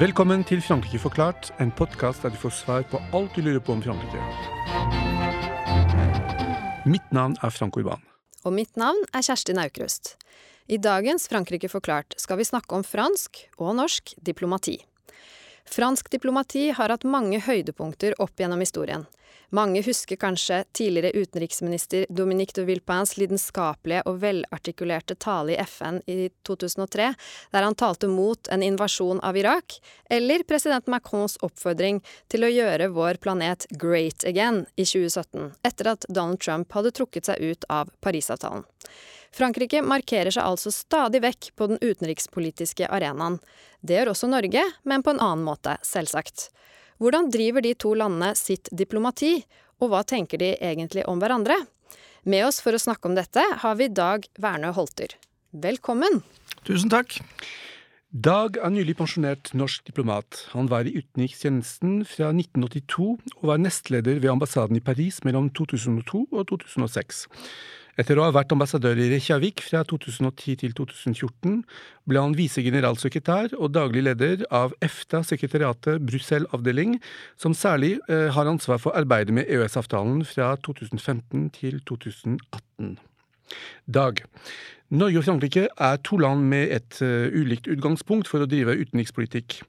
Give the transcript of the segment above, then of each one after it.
Velkommen til Frankrike forklart, en podkast der du får svar på alt du lurer på om Frankrike. Mitt navn er Frank Urban. Og mitt navn er Kjersti Naukrust. I dagens Frankrike forklart skal vi snakke om fransk og norsk diplomati. Fransk diplomati har hatt mange høydepunkter opp gjennom historien. Mange husker kanskje tidligere utenriksminister Dominique de Villepins lidenskapelige og velartikulerte tale i FN i 2003, der han talte mot en invasjon av Irak, eller president Macrons oppfordring til å gjøre vår planet great again i 2017, etter at Donald Trump hadde trukket seg ut av Parisavtalen. Frankrike markerer seg altså stadig vekk på den utenrikspolitiske arenaen. Det gjør også Norge, men på en annen måte, selvsagt. Hvordan driver de to landene sitt diplomati, og hva tenker de egentlig om hverandre? Med oss for å snakke om dette har vi Dag Wernø Holter. Velkommen! Tusen takk. Dag er nylig pensjonert norsk diplomat. Han var i utenrikstjenesten fra 1982 og var nestleder ved ambassaden i Paris mellom 2002 og 2006. Etter å ha vært ambassadør i Reykjavik fra 2010 til 2014, ble han visegeneralsekretær og daglig leder av EFTA-sekretariatet Brussel-avdeling, som særlig eh, har ansvar for arbeidet med EØS-avtalen fra 2015 til 2018. Dag. Norge og Frankrike er to land med et uh, ulikt utgangspunkt for å drive utenrikspolitikk.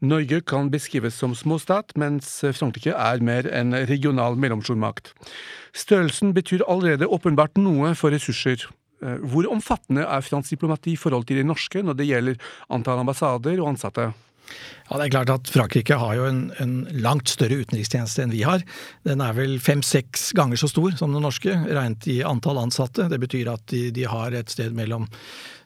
Norge kan beskrives som småstat, mens Frankrike er mer en regional mellomstormakt. Størrelsen betyr allerede åpenbart noe for ressurser. Uh, hvor omfattende er fransk diplomati i forhold til det norske når det gjelder antall ambassader og ansatte? Ja, det er klart at Frankrike har jo en, en langt større utenrikstjeneste enn vi har. Den er vel fem-seks ganger så stor som den norske, regnet i antall ansatte. Det betyr at de, de har et sted mellom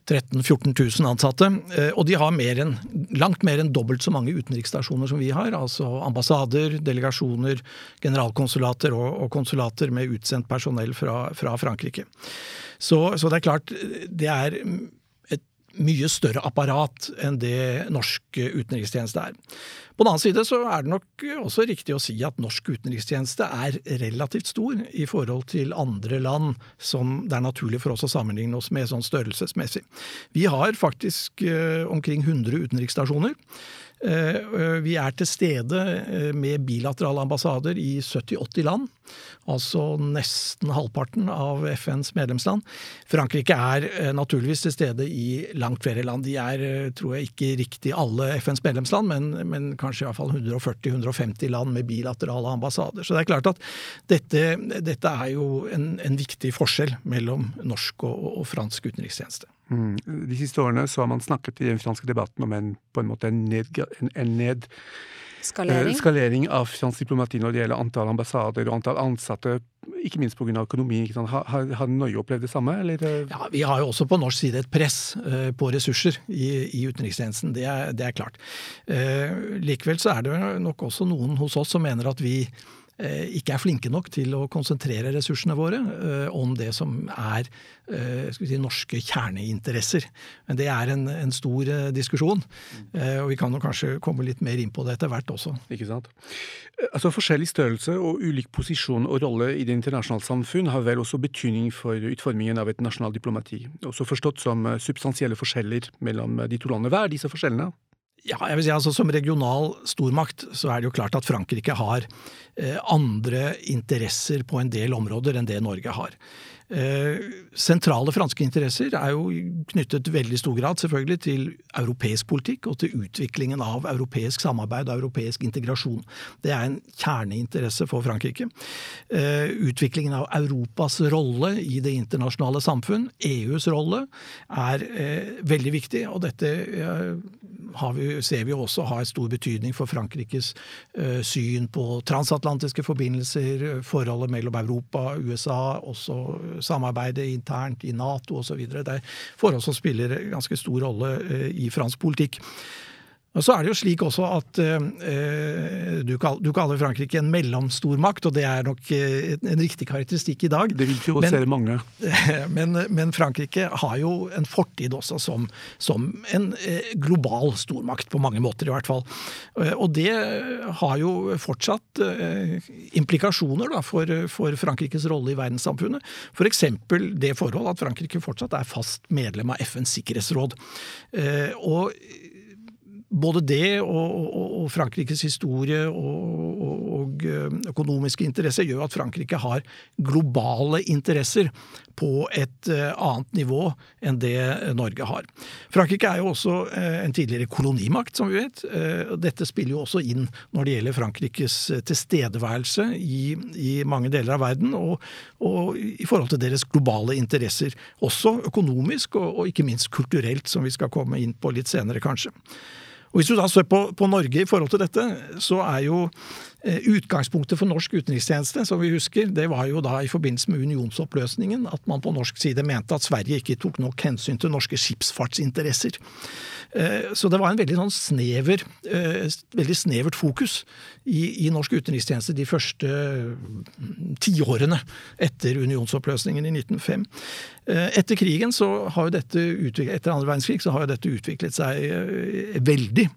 13 000-14 000 ansatte. Eh, og de har mer enn, langt mer enn dobbelt så mange utenriksstasjoner som vi har. Altså ambassader, delegasjoner, generalkonsulater og, og konsulater med utsendt personell fra, fra Frankrike. Så, så, det er klart, det er mye større apparat enn det norsk utenrikstjeneste er. På den annen side så er det nok også riktig å si at norsk utenrikstjeneste er relativt stor i forhold til andre land som det er naturlig for oss å sammenligne oss med sånn størrelsesmessig. Vi har faktisk eh, omkring 100 utenriksstasjoner. Eh, eh, vi er til stede eh, med bilaterale ambassader i 70-80 land. Altså nesten halvparten av FNs medlemsland. Frankrike er naturligvis til stede i langt flere land. De er, tror jeg, ikke riktig alle FNs medlemsland, men, men kanskje fall 140-150 land med bilaterale ambassader. Så det er klart at dette, dette er jo en, en, viktig forskjell mellom norsk og, og fransk utenrikstjeneste. Mm. De siste årene så har man snakket i den franske debatten om en, på en måte en, ned, en, en ned Skalering. Eh, skalering av fransk diplomati når det gjelder antall ambassader og antall ansatte, ikke minst pga. økonomi. Har, har, har, Norge opplevd det samme? Eller? Ja, Vi har jo også på norsk side et press uh, på ressurser i, i utenrikstjenesten. Det er, det er klart. Uh, likevel så er det nok også noen hos oss som mener at vi Eh, ikke er flinke nok til å konsentrere ressursene våre eh, om det som er eh, si, norske kjerneinteresser. Men det er en, en stor diskusjon, og vi kan jo kanskje komme litt mer inn på det etter hvert også. Ikke sant. Altså Forskjellig størrelse og ulik posisjon og rolle i det internasjonale samfunn har vel også betydning for utformingen av et nasjonalt diplomati, også forstått som substansielle forskjeller mellom de to landene. Hva er disse forskjellene? Ja, jeg vil si altså Som regional stormakt så er det jo klart at Frankrike har eh, andre interesser på en del områder enn det Norge har. Eh, sentrale franske interesser er jo knyttet veldig stor grad selvfølgelig til europeisk politikk og til utviklingen av europeisk samarbeid og europeisk integrasjon. Det er en kjerneinteresse for Frankrike. Eh, utviklingen av Europas rolle i det internasjonale samfunn, EUs rolle, er eh, veldig viktig. Og dette vi, ser vi også har stor betydning for Frankrikes syn på transatlantiske forbindelser, forholdet mellom Europa USA, også samarbeidet internt i Nato osv. Det er forhold som spiller ganske stor rolle eh, i fransk politikk. Og Så er det jo slik også at eh, du, kall, du, kaller Frankrike en mellomstormakt, og det er nok eh, en riktig karakteristikk i dag. Det vil provosere mange. Men, men, Frankrike har jo en fortid også som, som en eh, global stormakt, på mange måter i hvert fall. Eh, og det har jo fortsatt eh, implikasjoner da, for, for, Frankrikes rolle i verdenssamfunnet. F.eks. For det forhold at Frankrike fortsatt er fast medlem av FNs sikkerhetsråd. Eh, og både det og, og, og Frankrikes historie og, og, økonomiske interesser gjør at Frankrike har globale interesser på et annet nivå enn det Norge har. Frankrike er jo også en tidligere kolonimakt, som vi vet. Dette spiller jo også inn når det gjelder Frankrikes tilstedeværelse i, i mange deler av verden, og, i forhold til deres globale interesser. Også økonomisk og, og ikke minst kulturelt, som vi skal komme inn på litt senere, kanskje. Og Hvis du da ser på, på Norge i forhold til dette, så er jo utgangspunktet for norsk utenrikstjeneste, som vi husker, det var jo da i forbindelse med unionsoppløsningen at man på norsk side mente at Sverige ikke tok nok hensyn til norske skipsfartsinteresser. Eh, så det var en veldig sånn snever, eh, veldig snevert fokus i, i norsk utenrikstjeneste de første tiårene etter unionsoppløsningen i 1905. Etter krigen så har jo dette etter andre verdenskrig så har jo dette utviklet seg veldig.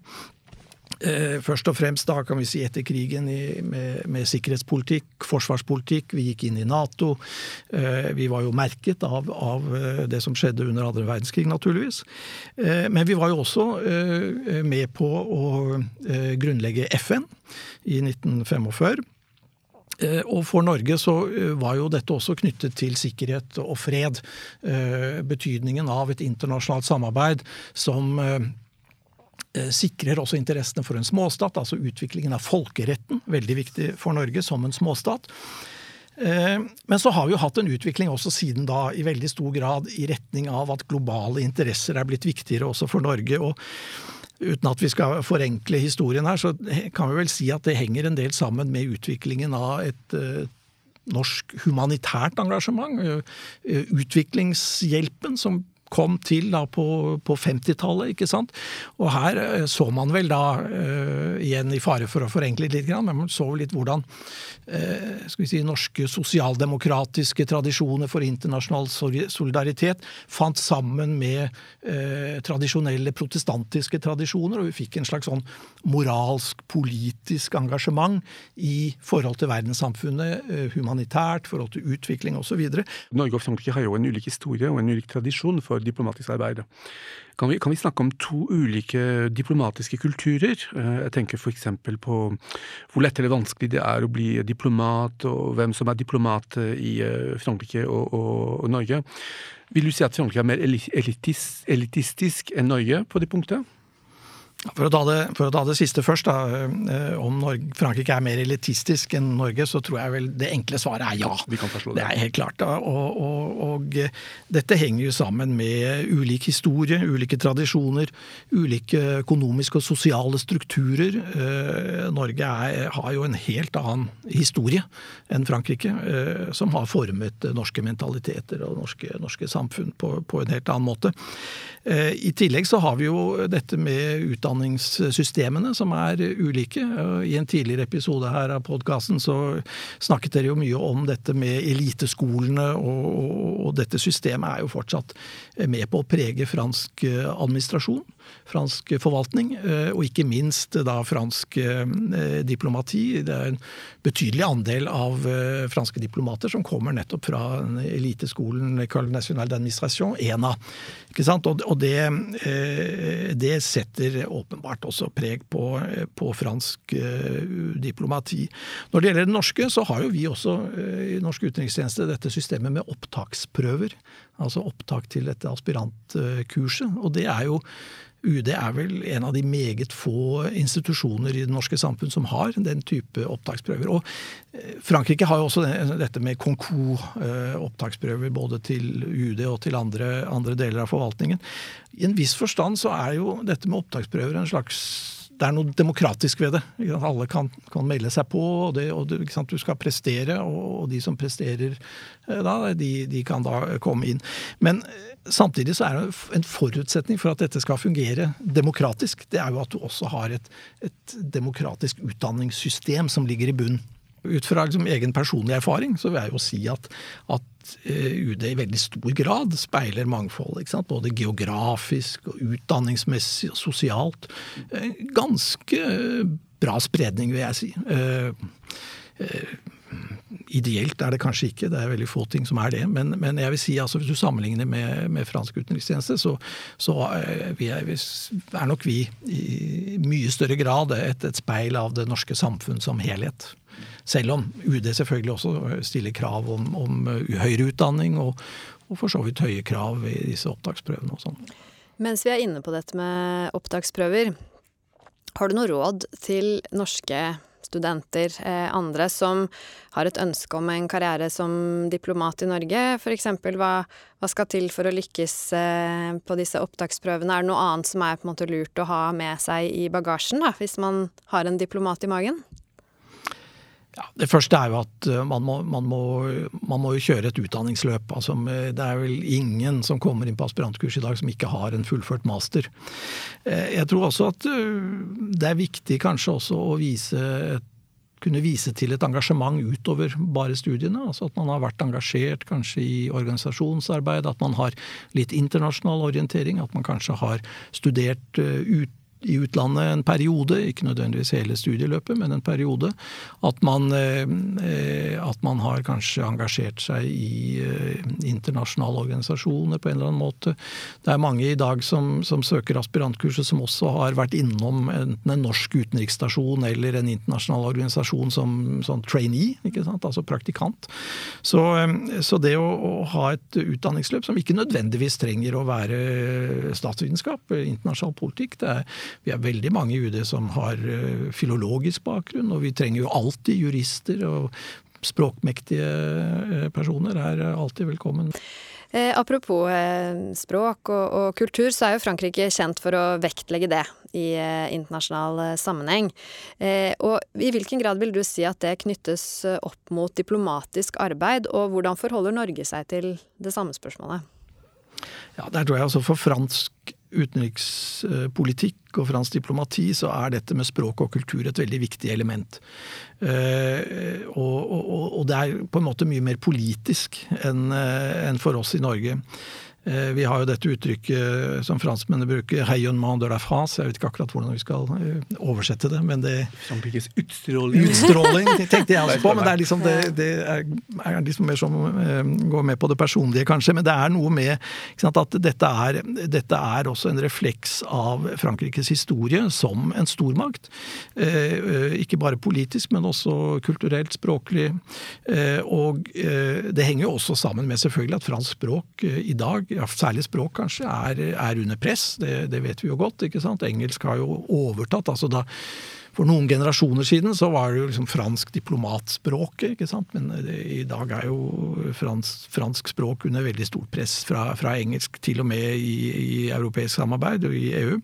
Eh, først og fremst da kan vi si etter krigen i, med, med, sikkerhetspolitikk, forsvarspolitikk. Vi gikk inn i Nato. Eh, vi var jo merket av, av eh, det som skjedde under andre verdenskrig, naturligvis. Men vi var jo også med på å grunnlegge FN i 1945. Og for Norge så var jo dette også knyttet til sikkerhet og fred. Betydningen av et internasjonalt samarbeid som sikrer også interessene for en småstat, altså utviklingen av folkeretten. Veldig viktig for Norge som en småstat. Eh, men så har vi jo hatt en utvikling også siden da i veldig stor grad i retning av at globale interesser er blitt viktigere også for Norge. og Uten at vi skal forenkle historien her, så kan vi vel si at det henger en del sammen med utviklingen av et eh, norsk humanitært engasjement. Utviklingshjelpen som kom til da på, på 50-tallet, ikke sant. Og her uh, så man vel da, uh, igjen i fare for å forenkle litt, men man så litt hvordan uh, skal vi si, norske sosialdemokratiske tradisjoner for internasjonal solidaritet fant sammen med tradisjonelle protestantiske tradisjoner, og vi fikk en slags sånn moralsk, politisk engasjement i forhold til verdenssamfunnet, humanitært, forhold til utvikling osv. Norge og Frankrike har jo en ulik historie og en ulik tradisjon for diplomatisk arbeid. Kan vi, kan vi, snakke om to ulike diplomatiske kulturer? Eh, jeg tenker f.eks. på hvor lett eller vanskelig det er å bli diplomat, og hvem som er diplomat i eh, Frankrike og, og, og Norge. Vil du si at Frankrike er mer elitis, elitistisk enn Norge på det punktet? For å, det, for å, ta det, siste først, da, eh, om Norge, Frankrike er mer elitistisk enn Norge, så tror jeg vel det enkle svaret er ja. Vi kan det. det er helt klart. Og, og, og, dette henger jo sammen med ulik historie, ulike tradisjoner, ulike økonomiske og sosiale strukturer. Eh, Norge er, har jo en helt annen historie enn Frankrike, eh, som har formet norske mentaliteter og norske, norske samfunn på, på en helt annen måte. I tillegg så har vi jo dette med utdanning utdanningssystemene som er ulike. I en tidligere episode her av podkasten så snakket dere jo mye om dette med eliteskolene, og, og dette systemet er jo fortsatt med på å prege fransk administrasjon fransk forvaltning, eh, og ikke minst da fransk eh, diplomati. Det er en betydelig andel av eh, franske diplomater som kommer nettopp fra eliteskolen École nationale d'administration, ENA. Ikke sant? Og det, det setter åpenbart også preg på, på, fransk diplomati. Når det gjelder det norske, så har jo vi også i norsk utenrikstjeneste dette systemet med opptaksprøver. Altså opptak til dette aspirantkurset. Og det er jo UD er vel en av de meget få institusjoner i det norske samfunn som har den type opptaksprøver. Og eh, Frankrike har jo også dette med Concours-opptaksprøver eh, både til UD og til andre, andre, deler av forvaltningen. I en viss forstand så er jo dette med opptaksprøver en slags det er noe demokratisk ved det. Alle kan, kan melde seg på, og, det, og det, du skal prestere. Og, de som presterer eh, da, de, de, kan da komme inn. Men eh, samtidig så er det en forutsetning for at dette skal fungere demokratisk, det er jo at du også har et, et demokratisk utdanningssystem som ligger i bunn. Ut fra liksom egen personlig erfaring så vil jeg jo si at, at eh, UD i veldig stor grad speiler mangfold. Både geografisk, og utdanningsmessig og sosialt. Eh, ganske bra spredning, vil jeg si. Eh, ideelt er det kanskje ikke, det er veldig få ting som er det. Men, men jeg vil si altså hvis du sammenligner med, med fransk utenrikstjeneste, så, så vi er, er, nok vi i mye større grad et, et speil av det norske samfunn som helhet. Selv om UD selvfølgelig også stiller krav om, om høyere utdanning, og, og for så vidt høye krav i disse opptaksprøvene og sånn. Mens vi er inne på dette med opptaksprøver, har du noe råd til norske studenter, eh, andre som har et ønske om en karriere som diplomat i Norge? F.eks. Hva, hva skal til for å lykkes eh, på disse opptaksprøvene? Er det noe annet som er på en måte lurt å ha med seg i bagasjen, da, hvis man har en diplomat i magen? Ja, det første er jo at eh, man må, man, må, man må, jo kjøre et utdanningsløp. Altså, det er vel ingen som kommer inn på aspirantkurs i dag som ikke har en fullført master. Eh, jeg tror også at eh, det er viktig kanskje også å vise kunne vise til et engasjement utover bare studiene. altså At man har vært engasjert kanskje i organisasjonsarbeid, at man har litt internasjonal orientering. At man kanskje har studert ut i utlandet en periode, ikke nødvendigvis hele studieløpet, men en periode. At man, eh, at man har kanskje engasjert seg i eh, internasjonale organisasjoner på en eller annen måte. Det er mange i dag som, som søker aspirantkurset som også har vært innom enten en norsk utenriksstasjon eller en internasjonal organisasjon som, sånn trainee, ikke sant? altså praktikant. Så, eh, så det å, å, ha et utdanningsløp som ikke nødvendigvis trenger å være statsvitenskap, internasjonal politikk, det er vi er veldig mange i UD som har eh, filologisk bakgrunn, og vi trenger jo alltid jurister og språkmektige eh, personer er alltid velkommen. Eh, apropos eh, språk og, og, kultur, så er jo Frankrike kjent for å vektlegge det i eh, internasjonal eh, sammenheng. og i hvilken grad vil du si at det knyttes opp mot diplomatisk arbeid, og hvordan forholder Norge seg til det samme spørsmålet? Ja, Der tror jeg altså for fransk utenrikspolitikk og fransk diplomati så er dette med språk og kultur et veldig viktig element. Eh, og, og, og det er på en måte mye mer politisk enn eh, for oss i Norge. Eh, vi har jo dette uttrykket som franskmennene bruker, 'rayonnement de la France'. Jeg vet ikke akkurat hvordan vi skal eh, oversette det, men det Som utstråling. Utstråling tenkte jeg også på, men det er liksom, det, det er, er liksom mer som uh, går med på det personlige, kanskje. Men det er noe med sant, at dette er, dette er, også en refleks av Frankrikes historie som en stormakt. Ikke bare politisk, men også kulturelt, språklig. Og det henger jo også sammen med selvfølgelig at fransk språk i dag ja, særlig språk kanskje, er, er under press. Det, det, vet vi jo godt. ikke sant? Engelsk har jo overtatt. altså da for noen generasjoner siden så var det jo liksom fransk diplomatspråk, ikke sant. Men det, i dag er jo fransk, fransk, språk under veldig stort press fra, fra engelsk, til og med i, i europeisk samarbeid og i EU.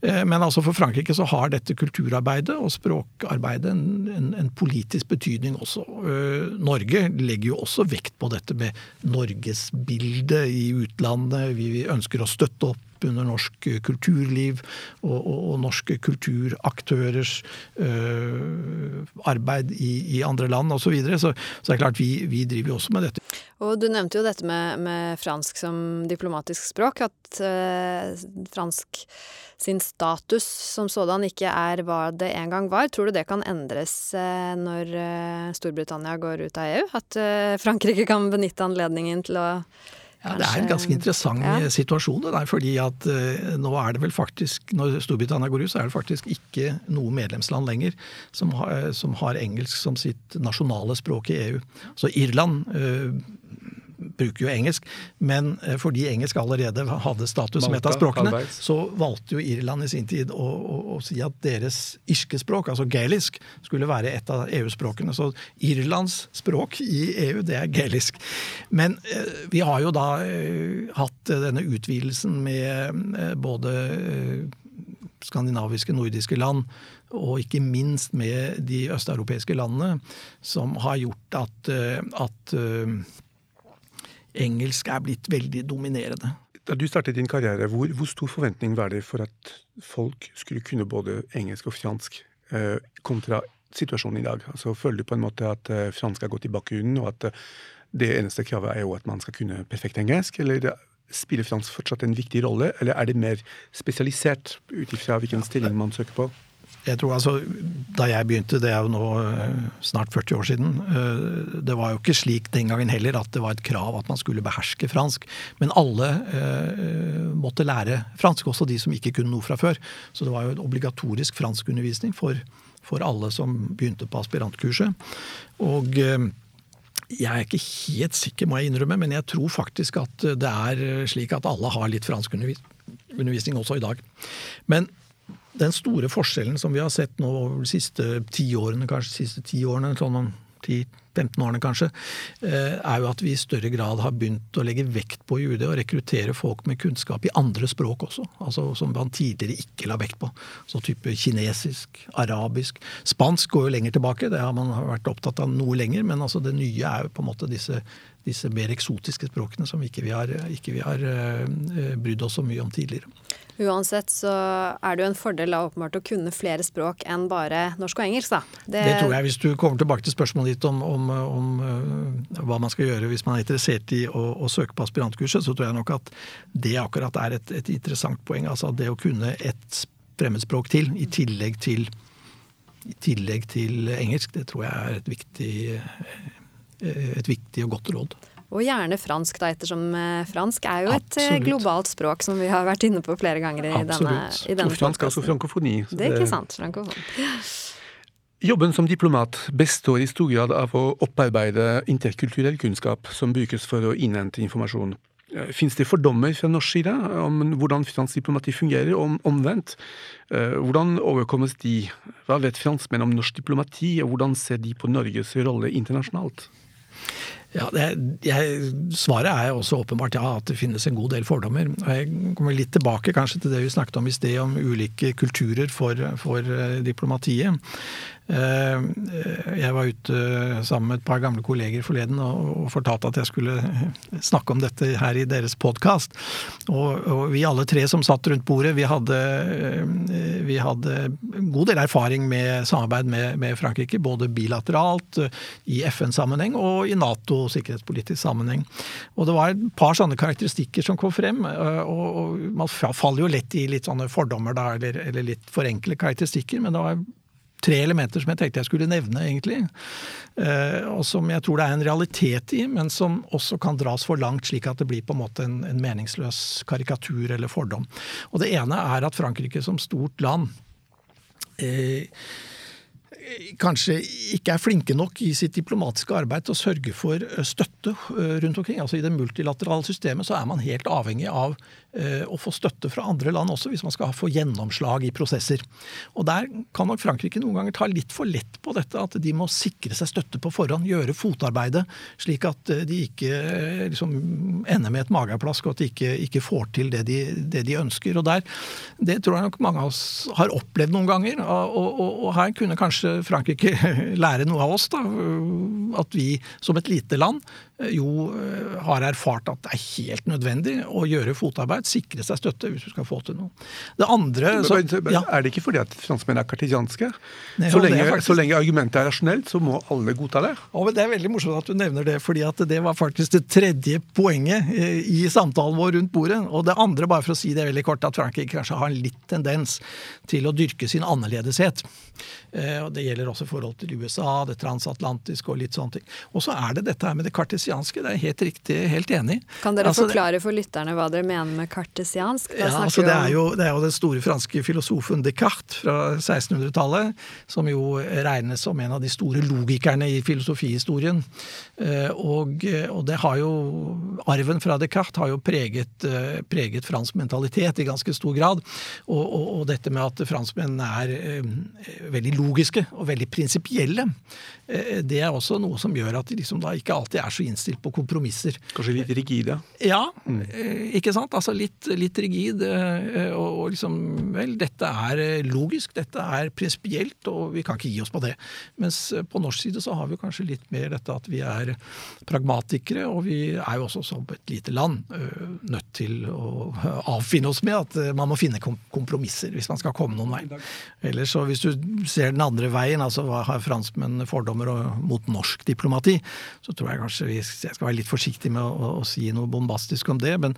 Eh, men altså for Frankrike så har dette kulturarbeidet og språkarbeidet en, en, en, politisk betydning også. Eh, Norge legger jo også vekt på dette med norgesbildet i utlandet. Vi ønsker å støtte opp under norsk kulturliv og, og, og norske kulturaktørers ø, arbeid i, i, andre land osv. Så, videre. så Så det er klart, vi, vi driver jo også med dette. Og Du nevnte jo dette med, med fransk som diplomatisk språk. At eh, fransk sin status som sådan ikke er hva det en gang var. Tror du det kan endres eh, når eh, Storbritannia går ut av EU? At eh, Frankrike kan benytte anledningen til å ja, Det er en ganske interessant ja. situasjon. det der, fordi at uh, nå er det vel faktisk, Når Storbritannia går ut, så er det faktisk ikke noe medlemsland lenger som har, som har engelsk som sitt nasjonale språk i EU. Så Irland uh, bruker jo engelsk, men eh, fordi engelsk allerede hadde status som et av språkene, så valgte jo Irland i sin tid å, å, å si at deres irske språk, altså gaelisk, skulle være et av EU-språkene. Så Irlands språk i EU, det er gaelisk. Men eh, vi har jo da eh, hatt denne utvidelsen med både skandinaviske, nordiske land, og ikke minst med de østeuropeiske landene, som har gjort at, at engelsk er blitt veldig dominerende. Da du startet din karriere, hvor, hvor, stor forventning var det for at folk skulle kunne både engelsk og fransk, eh, kontra situasjonen i dag? Altså, Føler du på en måte at eh, fransk har gått i bakgrunnen, og at eh, det eneste kravet er jo at man skal kunne perfekt engelsk? Eller spiller fransk fortsatt en viktig rolle, eller er det mer spesialisert ut ifra hvilken stilling man søker på? Jeg tror altså, Da jeg begynte, det er jo nå eh, snart 40 år siden, eh, det var jo ikke slik den gangen heller at det var et krav at man skulle beherske fransk. Men alle eh, måtte lære fransk, også de som ikke kunne noe fra før. Så det var jo en obligatorisk franskundervisning for, for alle som begynte på aspirantkurset. Og jeg er ikke helt sikker, må jeg innrømme, men jeg tror faktisk at det er slik at alle har litt franskundervisning også i dag. Men den store forskjellen som vi har sett nå over de siste ti årene, kanskje de siste ti årene, sånn 10-15 årene kanskje, eh, er jo at vi i større grad har begynt å legge vekt på i UD å rekruttere folk med kunnskap i andre språk også. altså Som man tidligere ikke la vekt på. Så type kinesisk, arabisk. Spansk går jo lenger tilbake, det har man vært opptatt av noe lenger. Men altså det nye er jo på en måte disse, disse mer eksotiske språkene som ikke vi har, ikke vi har uh, brydd oss så mye om tidligere. Uansett så er det jo en fordel da åpenbart å kunne flere språk enn bare norsk og engelsk, da. Det, det tror jeg. Hvis du kommer tilbake til spørsmålet ditt om, om, om uh, hva man skal gjøre hvis man er interessert i å, å, søke på aspirantkurset, så tror jeg nok at det akkurat er et, et interessant poeng. Altså det å kunne et fremmedspråk til, i tillegg til, i tillegg til engelsk, det tror jeg er et viktig, eh, et viktig og godt råd. Og gjerne fransk, da, ettersom eh, fransk er jo et eh, Absolutt. globalt språk, som vi har vært inne på flere ganger i Absolutt. denne, i denne Fransk er altså frankofoni. Det er ikke sant. Frankofoni. Jobben som diplomat består i stor grad av å opparbeide interkulturell kunnskap som brukes for å innhente informasjon. Eh, Fins det fordommer fra norsk side om hvordan fransk diplomati fungerer, og omvendt? Hvordan overkommes de? Hva vet franskmenn om norsk diplomati, og hvordan ser de på Norges rolle internasjonalt? Ja, det, jeg, Svaret er også åpenbart ja, at det finnes en god del fordommer. Jeg kommer litt tilbake kanskje til det vi snakket om i sted, om ulike kulturer for, for eh, diplomatiet. Eh, jeg var ute sammen med et par gamle kolleger forleden og fortalte at jeg skulle snakke om dette her i deres podkast. Og, vi alle tre som satt rundt bordet, vi hadde, eh, vi hadde god del erfaring med samarbeid med, Frankrike. Både bilateralt, i FN-sammenheng og i Nato sikkerhetspolitisk sammenheng. Og det var et par sånne karakteristikker som kom frem. Eh, og man faller jo lett i litt sånne fordommer da, eller, eller litt forenkle karakteristikker. men det var tre elementer som jeg tenkte jeg skulle nevne, egentlig. Eh, og som jeg tror det er en realitet i, men som også kan dras for langt, slik at det blir på en måte en, en meningsløs karikatur eller fordom. Og Det ene er at Frankrike som stort land eh, kanskje ikke er flinke nok i sitt diplomatiske arbeid til å sørge for eh, støtte eh, rundt omkring. Altså I det multilaterale systemet så er man helt avhengig av Eh, å få støtte fra andre land også, hvis man skal få gjennomslag i prosesser. Og Der kan nok Frankrike noen ganger ta litt for lett på dette, at de må sikre seg støtte på forhånd, gjøre fotarbeidet, slik at eh, de ikke eh, liksom, ender med et mageplask, og at de ikke, ikke får til det de, det de, ønsker. Og der, Det tror jeg nok mange av oss har opplevd noen ganger. Og, og, og her kunne kanskje Frankrike lære noe av oss. da, At vi som et lite land jo har erfart at det er helt nødvendig å gjøre fotarbeid sikre seg støtte hvis du skal få til noe. Det andre så, ja. Er det ikke fordi at franskmenn er kartesianske? Så, så, lenge argumentet er rasjonelt, så må alle godta det? Ja, men Det er veldig morsomt at du nevner det, fordi at det var faktisk det tredje poenget eh, i samtalen vår rundt bordet. Og det andre, bare for å si det veldig kort, at Frankrike kanskje har en litt tendens til å dyrke sin annerledeshet. Eh, og Det gjelder også forholdet forhold til USA, det transatlantiske og litt sånne ting. Og så er det dette her med det kartesianske. Det er helt riktig, helt enig. Kan dere altså, forklare for lytterne hva dere mener med kartesiansk? Ja, altså det, er jo, det er jo den store franske filosofen Descartes fra 1600-tallet, som jo regnes som en av de store logikerne i filosofihistorien. Eh, og, og, det har jo Arven fra Descartes har jo preget, eh, preget fransk mentalitet i ganske stor grad. Og, og, og dette med at franskmenn er veldig logiske og veldig prinsipielle. Eh, det er også noe som gjør at de liksom da ikke alltid er så innstilt på kompromisser. Kanskje litt rigide? Ja, mm. ikke sant. Altså litt, litt rigid. Eh, og, og, liksom Vel, dette er logisk, dette er prinsipielt, og vi kan ikke gi oss på det. Mens på norsk side så har vi kanskje litt mer dette at vi er pragmatikere, og vi er jo også som et lite land nødt til å avfinne oss med at man må finne kompromisser hvis man skal komme noen vei. Ellers så hvis du ser den andre veien, altså hva har franskmenn fordommer mot norsk diplomati, så tror jeg kanskje vi, skal være litt forsiktig med å, å, si noe bombastisk om det. Men,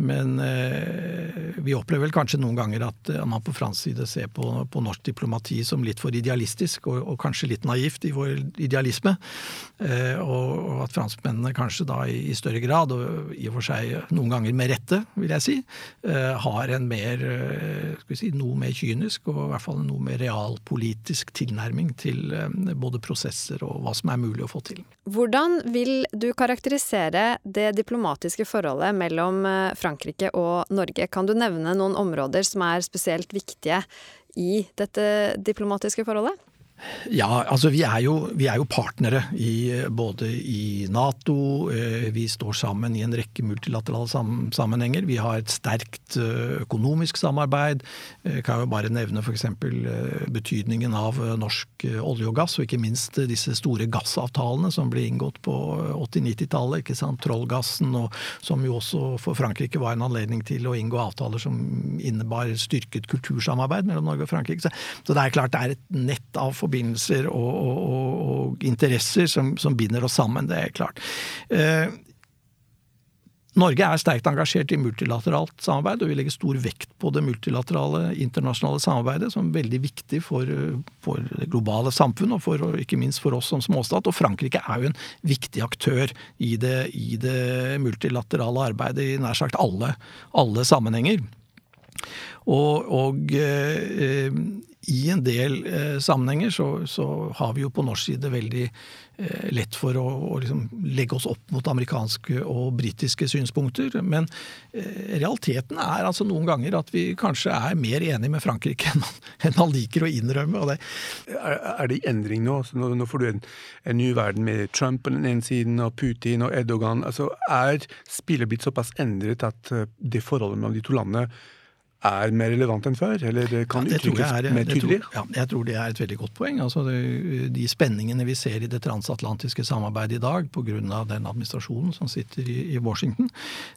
men eh, vi opplever vel kanskje noen ganger at eh, man på fransk side ser på, på norsk diplomati som litt for idealistisk, og, og kanskje litt naivt i vår idealisme. Eh, og, og, at franskmennene kanskje da i, i, større grad, og i og for seg noen ganger med rette, vil jeg si, eh, har en mer, eh, skal vi si, noe mer kynisk og i hvert fall noe mer realpolitisk tilnærming til eh, både prosesser og hva som er mulig å få til. Hvordan vil du karakterisere det diplomatiske forholdet mellom eh, Frankrike og Norge? Kan du nevne noen områder som er spesielt viktige i dette diplomatiske forholdet? Ja, altså vi er, jo, vi er jo, partnere i, både i Nato, eh, vi står sammen i en rekke multilaterale sammenhenger. Vi har et sterkt eh, økonomisk samarbeid. Jeg eh, kan jo bare nevne f.eks. betydningen av norsk olje og gass, og ikke minst disse store gassavtalene som ble inngått på 80-90-tallet. ikke sant, Trollgassen, og som jo også for Frankrike var en anledning til å inngå avtaler som innebar styrket kultursamarbeid mellom Norge og Frankrike. Så det er klart det er et nett av forbindelser forbindelser og, og, og interesser som, som, binder oss sammen, det er klart. Eh, Norge er sterkt engasjert i multilateralt samarbeid, og vi legger stor vekt på det multilaterale internasjonale samarbeidet som er veldig viktig for, for det globale samfunn, og, for, ikke minst for oss som småstat. Og Frankrike er jo en viktig aktør i det, i det multilaterale arbeidet i nær sagt alle, alle sammenhenger. Og, og eh, i en del eh, sammenhenger så, så, har vi jo på norsk side veldig eh, lett for å, å liksom legge oss opp mot amerikanske og britiske synspunkter. Men eh, realiteten er altså noen ganger at vi kanskje er mer enige med Frankrike enn man, enn man liker å innrømme. Det. Er, er, det endring nå? Altså, nå? nå? får du en, en, ny verden med Trump på den ene siden og Putin og Erdogan. Altså, er spillet blitt såpass endret at uh, det forholdet mellom de to landene er mer relevant enn før? Eller kan ja, uttrykkes er, mer tydelig? Jeg tror, ja, jeg tror det er et veldig godt poeng. Altså, det, de spenningene vi ser i det transatlantiske samarbeidet i dag pga. den administrasjonen som sitter i, i, Washington,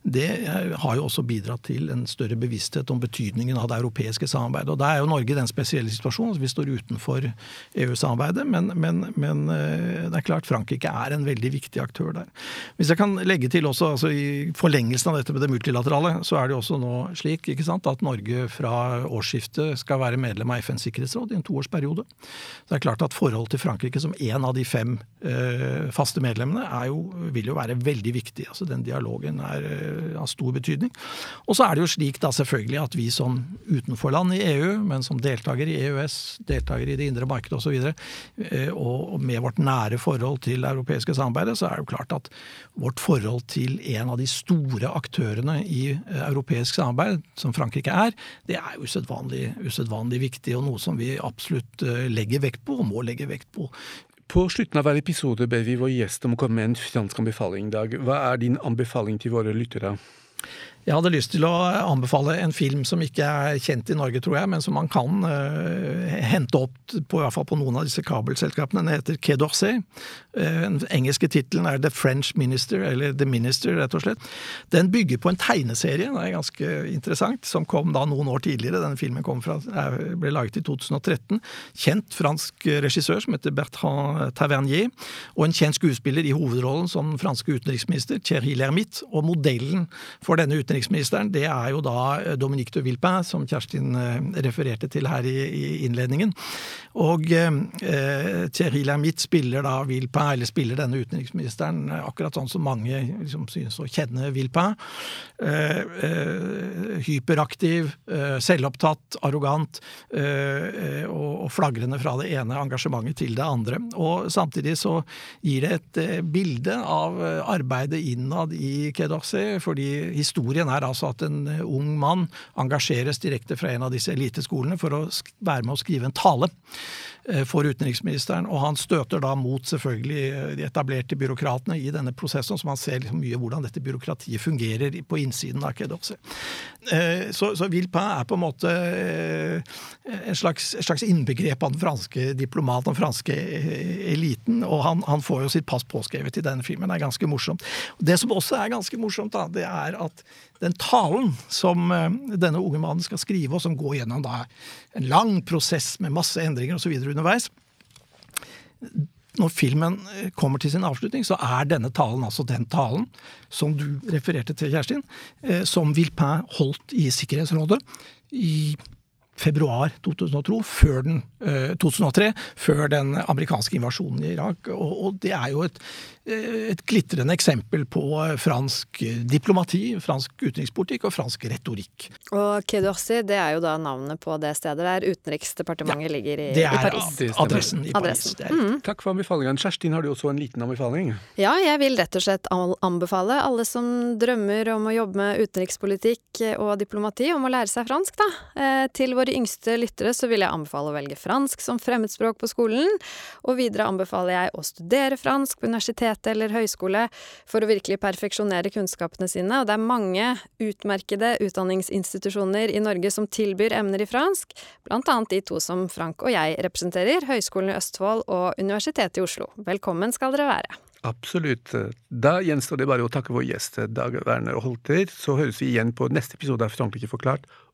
det eh, har jo også bidratt til en større bevissthet om betydningen av det europeiske samarbeidet. Og Da er jo Norge i den spesielle situasjonen at vi står utenfor EU-samarbeidet, men, men, men, eh, det er klart Frankrike er en veldig viktig aktør der. Hvis jeg kan legge til også, altså i forlengelsen av dette med det multilaterale, så er det jo også nå slik ikke sant, at Norge Norge fra årsskiftet skal være medlem av FNs sikkerhetsråd i en toårsperiode. Så det er klart at forholdet til Frankrike som en av de fem eh, faste medlemmene jo, vil jo være veldig viktig. Altså Den dialogen er eh, av stor betydning. Og så er det jo slik da selvfølgelig at vi som utenforland i EU, men som deltaker i EØS, deltaker i det indre markedet osv., og, så eh, og med vårt nære forhold til det europeiske samarbeidet, så er det jo klart at vårt forhold til en av de store aktørene i europeisk samarbeid, som Frankrike er, er, det er usedvanlig, viktig, og noe som vi absolutt eh, legger vekt på, og må legge vekt på. På slutten av hver episode ber vi vår gjest om å komme med en fransk anbefaling. Dag. Hva er din anbefaling til våre lyttere? Jeg hadde lyst til å anbefale en film som ikke er kjent i Norge, tror jeg, men som man kan uh, hente opp på, i hvert fall på noen av disse kabelselskapene. Den heter Quai d'Orsay. Uh, den engelske tittelen er The French Minister, eller The Minister, rett og slett. Den bygger på en tegneserie, det er ganske interessant, som kom da noen år tidligere. Denne filmen fra, ble laget i 2013. Kjent fransk regissør som heter Bertrand Tavernier, og en kjent skuespiller i hovedrollen som franske utenriksminister, Thierry Lermit. Og modellen for denne utenriksministeren utenriksministeren, det er jo da eh, Dominique de Villepin, som Kjerstin eh, refererte til her i, i innledningen. Og eh, Thierry Lamitte spiller da Villepin, eller spiller denne utenriksministeren akkurat sånn som mange liksom, synes å kjenne Villepin. Eh, eh, hyperaktiv, eh, selvopptatt, arrogant og, og flagrende fra det ene engasjementet til det andre. Og samtidig så gir det et bilde av arbeidet innad i Quai fordi historien er altså at en ung mann engasjeres direkte fra en av disse eliteskolene for å være med å skrive en tale. Eh, for utenriksministeren. Og han støter da mot selvfølgelig eh, de etablerte byråkratene i denne prosessen, så man ser liksom mye hvordan dette byråkratiet fungerer på innsiden av Kedovse. Eh, så, så Villepin er på en måte en slags, en slags innbegrep av den franske diplomaten, den franske eliten, og han, han, får jo sitt pass påskrevet i denne filmen. Det er ganske morsomt. Det som også er ganske morsomt, da, det er at den talen som denne unge mannen skal skrive, og som går gjennom da en lang prosess med masse endringer osv. underveis. når filmen kommer til sin avslutning, så er denne talen altså den talen som du refererte til, Kjerstin, eh, som Vilpin holdt i Sikkerhetsrådet i februar 2002, før den, 2003, før den amerikanske invasjonen i Irak. Og, det er jo et, et glitrende eksempel på fransk diplomati, fransk utenrikspolitikk og fransk retorikk. Og Quai d'Orsay, det er jo da navnet på det stedet der Utenriksdepartementet ja, ligger i, i Paris. Det er adressen i Paris. Mm. Takk for anbefalingen. Kjerstin, har du også en liten anbefaling? Ja, jeg vil rett og slett anbefale alle som drømmer om å jobbe med utenrikspolitikk og diplomati, om å lære seg fransk, da. Til til våre yngste lyttere så vil jeg anbefale å velge fransk som fremmedspråk på skolen. Og videre anbefaler jeg å studere fransk på universitetet eller høyskole for å virkelig perfeksjonere kunnskapene sine, og det er mange utmerkede utdanningsinstitusjoner i Norge som tilbyr emner i fransk, blant annet de to som Frank og jeg representerer, Høgskolen i Østfold og Universitetet i Oslo. Velkommen skal dere være. Absolutt. Da gjenstår det bare å takke vår gjest Dag Werner Holter. Så høres vi igjen på neste episode av Frankrike forklart.